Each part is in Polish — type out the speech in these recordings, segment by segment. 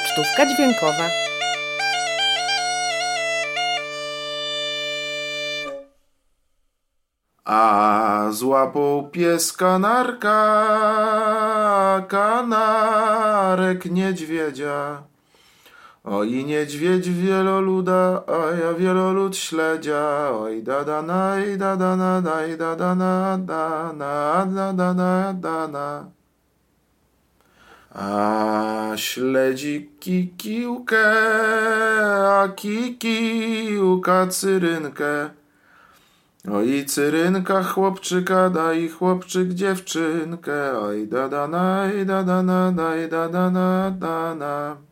Pocztówka dźwiękowa. A złapał pies kanarka, kanarek niedźwiedzia. Oj niedźwiedź wieloluda, a ja wielolud śledzia. Oj da da na, i da da na, da i da da na, da na, da da na, da na. A śledzi kikiłkę, a kikiłka cyrynkę. Oj cyrynka chłopczyka, daj chłopczyk dziewczynkę. Oj da da na, da da na, daj da da na, da na.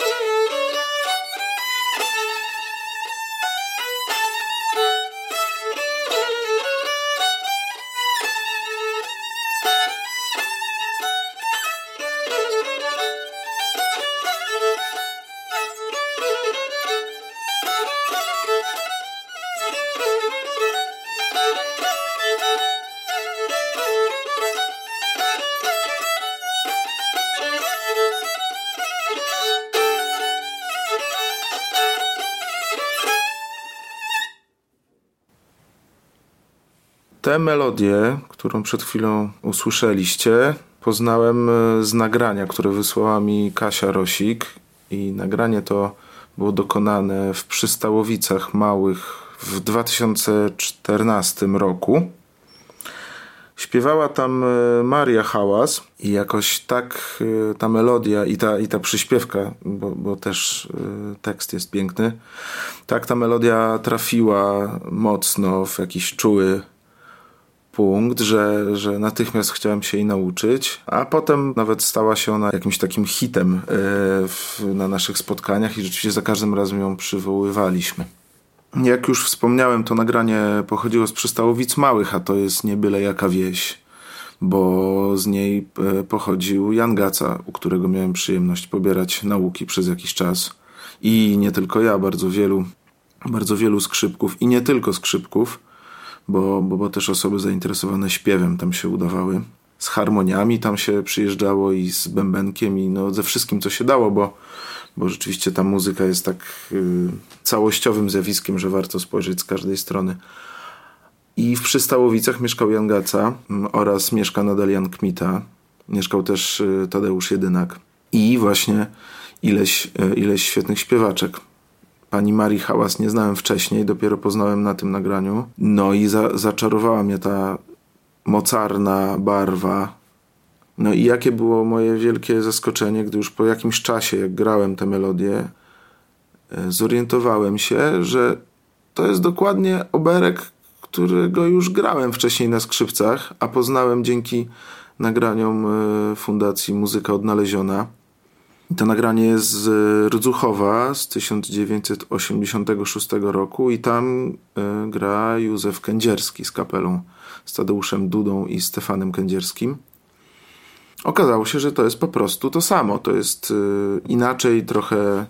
Mm-hmm. Tę melodię, którą przed chwilą usłyszeliście, poznałem e, z nagrania, które wysłała mi Kasia Rosik. I nagranie to było dokonane w Przystałowicach Małych w 2014 roku. Śpiewała tam e, Maria Hałas i jakoś tak e, ta melodia i ta, i ta przyśpiewka, bo, bo też tekst jest piękny, tak ta melodia trafiła mocno w jakiś czuły punkt, że, że natychmiast chciałem się jej nauczyć, a potem nawet stała się ona jakimś takim hitem e, w, na naszych spotkaniach i rzeczywiście za każdym razem ją przywoływaliśmy. Jak już wspomniałem, to nagranie pochodziło z Przystałowic Małych, a to jest nie byle jaka wieś, bo z niej e, pochodził Jan Gaca, u którego miałem przyjemność pobierać nauki przez jakiś czas. I nie tylko ja, bardzo wielu, bardzo wielu skrzypków i nie tylko skrzypków bo, bo, bo też osoby zainteresowane śpiewem tam się udawały. Z harmoniami tam się przyjeżdżało i z bębenkiem i no ze wszystkim, co się dało, bo, bo rzeczywiście ta muzyka jest tak y, całościowym zjawiskiem, że warto spojrzeć z każdej strony. I w Przystałowicach mieszkał Jan Gaca mm, oraz mieszka nadal Jan Kmita. Mieszkał też y, Tadeusz Jedynak. I właśnie ileś, y, ileś świetnych śpiewaczek. Pani Marii Hałas nie znałem wcześniej, dopiero poznałem na tym nagraniu. No i za, zaczarowała mnie ta mocarna barwa. No i jakie było moje wielkie zaskoczenie, gdy już po jakimś czasie, jak grałem tę melodię, e, zorientowałem się, że to jest dokładnie oberek, którego już grałem wcześniej na skrzypcach, a poznałem dzięki nagraniom e, Fundacji Muzyka Odnaleziona. To nagranie jest z Rdzuchowa z 1986 roku i tam e, gra Józef Kędzierski z kapelą, z Tadeuszem Dudą i Stefanem Kędzierskim. Okazało się, że to jest po prostu to samo. To jest e, inaczej trochę,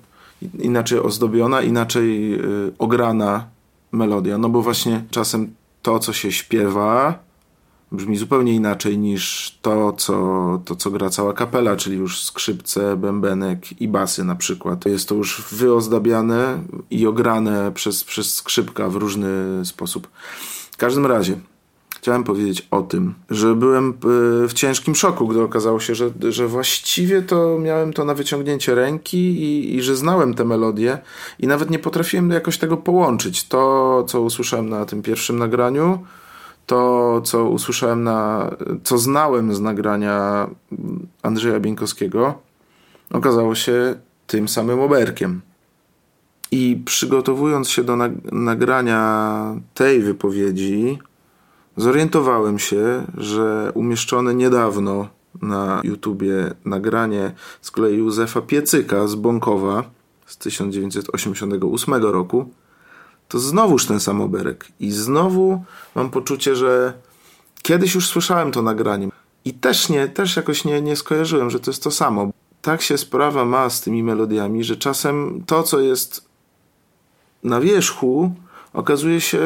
inaczej ozdobiona, inaczej e, ograna melodia. No bo właśnie czasem to, co się śpiewa, brzmi zupełnie inaczej niż to co, to, co gra cała kapela, czyli już skrzypce, bębenek i basy na przykład. Jest to już wyozdabiane i ograne przez, przez skrzypka w różny sposób. W każdym razie, chciałem powiedzieć o tym, że byłem y, w ciężkim szoku, gdy okazało się, że, że właściwie to miałem to na wyciągnięcie ręki i, i że znałem tę melodię i nawet nie potrafiłem jakoś tego połączyć. To, co usłyszałem na tym pierwszym nagraniu, to, co usłyszałem na, co znałem z nagrania Andrzeja Bieńkowskiego, okazało się tym samym oberkiem. I przygotowując się do nagrania tej wypowiedzi, zorientowałem się, że umieszczone niedawno na YouTubie nagranie z kolei Józefa Piecyka z Bąkowa z 1988 roku to znowuż ten sam oberek. I znowu mam poczucie, że kiedyś już słyszałem to nagranie. I też nie, też jakoś nie, nie skojarzyłem, że to jest to samo. Tak się sprawa ma z tymi melodiami, że czasem to, co jest na wierzchu, okazuje się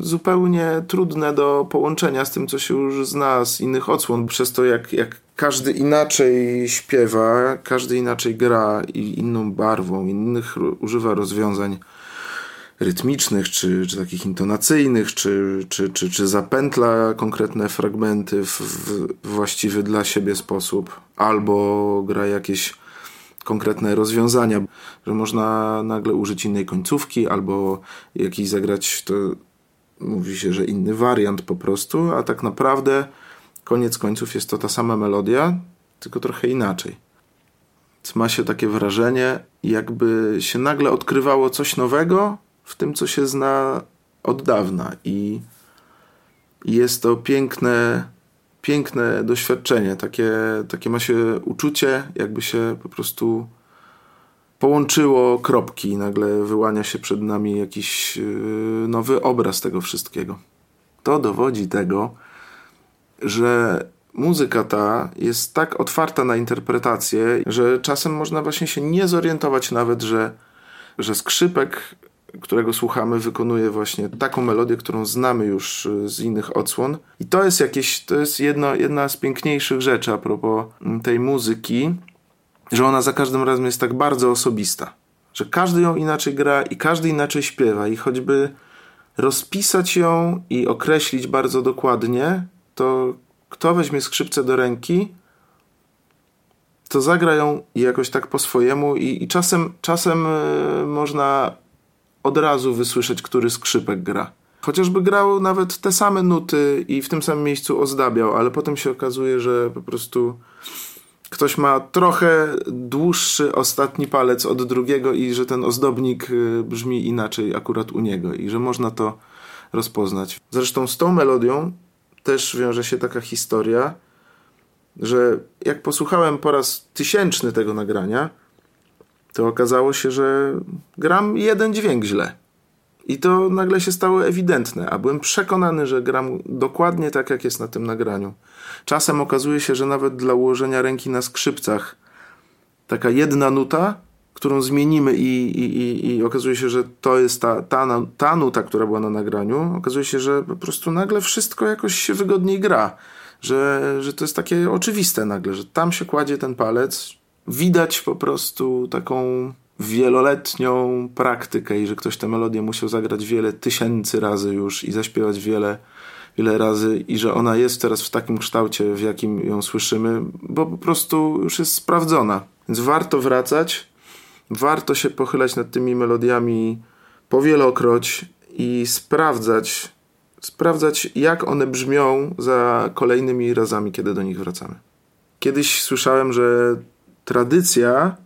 zupełnie trudne do połączenia z tym, co się już zna z innych odsłon, przez to jak, jak każdy inaczej śpiewa, każdy inaczej gra i inną barwą, innych używa rozwiązań rytmicznych, czy, czy takich intonacyjnych, czy, czy, czy, czy zapętla konkretne fragmenty w, w właściwy dla siebie sposób, albo gra jakieś konkretne rozwiązania, że można nagle użyć innej końcówki, albo jakiś zagrać, to mówi się, że inny wariant po prostu, a tak naprawdę koniec końców jest to ta sama melodia, tylko trochę inaczej. Ma się takie wrażenie, jakby się nagle odkrywało coś nowego, w tym, co się zna od dawna. I jest to piękne, piękne doświadczenie. Takie, takie ma się uczucie, jakby się po prostu połączyło kropki i nagle wyłania się przed nami jakiś yy, nowy obraz tego wszystkiego. To dowodzi tego, że muzyka ta jest tak otwarta na interpretację, że czasem można właśnie się nie zorientować nawet, że, że skrzypek którego słuchamy, wykonuje właśnie taką melodię, którą znamy już y, z innych odsłon. I to jest jakieś, to jest jedno, jedna z piękniejszych rzeczy a propos mm, tej muzyki, że ona za każdym razem jest tak bardzo osobista. Że każdy ją inaczej gra i każdy inaczej śpiewa i choćby rozpisać ją i określić bardzo dokładnie, to kto weźmie skrzypce do ręki, to zagra ją jakoś tak po swojemu i, i czasem, czasem y, można od razu wysłyszeć, który skrzypek gra. Chociażby grał nawet te same nuty i w tym samym miejscu ozdabiał, ale potem się okazuje, że po prostu ktoś ma trochę dłuższy ostatni palec od drugiego i że ten ozdobnik y, brzmi inaczej akurat u niego i że można to rozpoznać. Zresztą z tą melodią też wiąże się taka historia, że jak posłuchałem po raz tysięczny tego nagrania, to okazało się, że gram jeden dźwięk źle. I to nagle się stało ewidentne, a byłem przekonany, że gram dokładnie tak, jak jest na tym nagraniu. Czasem okazuje się, że nawet dla ułożenia ręki na skrzypcach taka jedna nuta, którą zmienimy i, i, i, i okazuje się, że to jest ta, ta, ta nuta, która była na nagraniu, okazuje się, że po prostu nagle wszystko jakoś się wygodniej gra. Że, że to jest takie oczywiste nagle, że tam się kładzie ten palec, widać po prostu taką wieloletnią praktykę i że ktoś tę melodię musiał zagrać wiele tysięcy razy już i zaśpiewać wiele, wiele razy i że ona jest teraz w takim kształcie, w jakim ją słyszymy, bo po prostu już jest sprawdzona. Więc warto wracać, warto się pochylać nad tymi melodiami powielokroć i sprawdzać, sprawdzać jak one brzmią za kolejnymi razami, kiedy do nich wracamy. Kiedyś słyszałem, że tradycja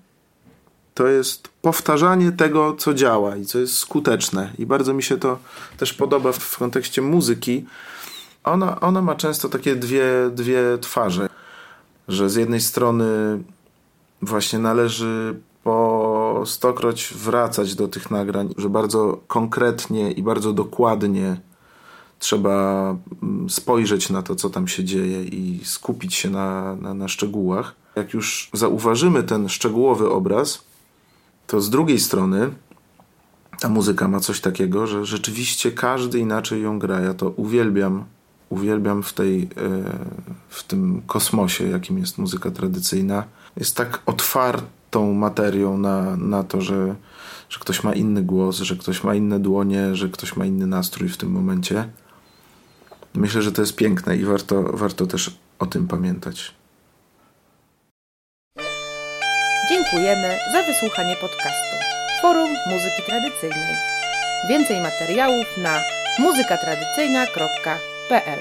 to jest powtarzanie tego, co działa i co jest skuteczne. I bardzo mi się to też podoba w, kontekście muzyki. Ona, ona ma często takie dwie, dwie twarze, że z jednej strony właśnie należy po stokroć wracać do tych nagrań, że bardzo konkretnie i bardzo dokładnie trzeba mm, spojrzeć na to, co tam się dzieje i skupić się na, na, na szczegółach jak już zauważymy ten szczegółowy obraz, to z drugiej strony ta muzyka ma coś takiego, że rzeczywiście każdy inaczej ją gra. Ja to uwielbiam. Uwielbiam w, tej, e, w tym kosmosie, jakim jest muzyka tradycyjna. Jest tak otwartą materią na, na to, że, że ktoś ma inny głos, że ktoś ma inne dłonie, że ktoś ma inny nastrój w tym momencie. Myślę, że to jest piękne i warto, warto też o tym pamiętać. Dziękujemy za wysłuchanie podcastu Forum Muzyki Tradycyjnej. Więcej materiałów na muzykatradycyjna.pl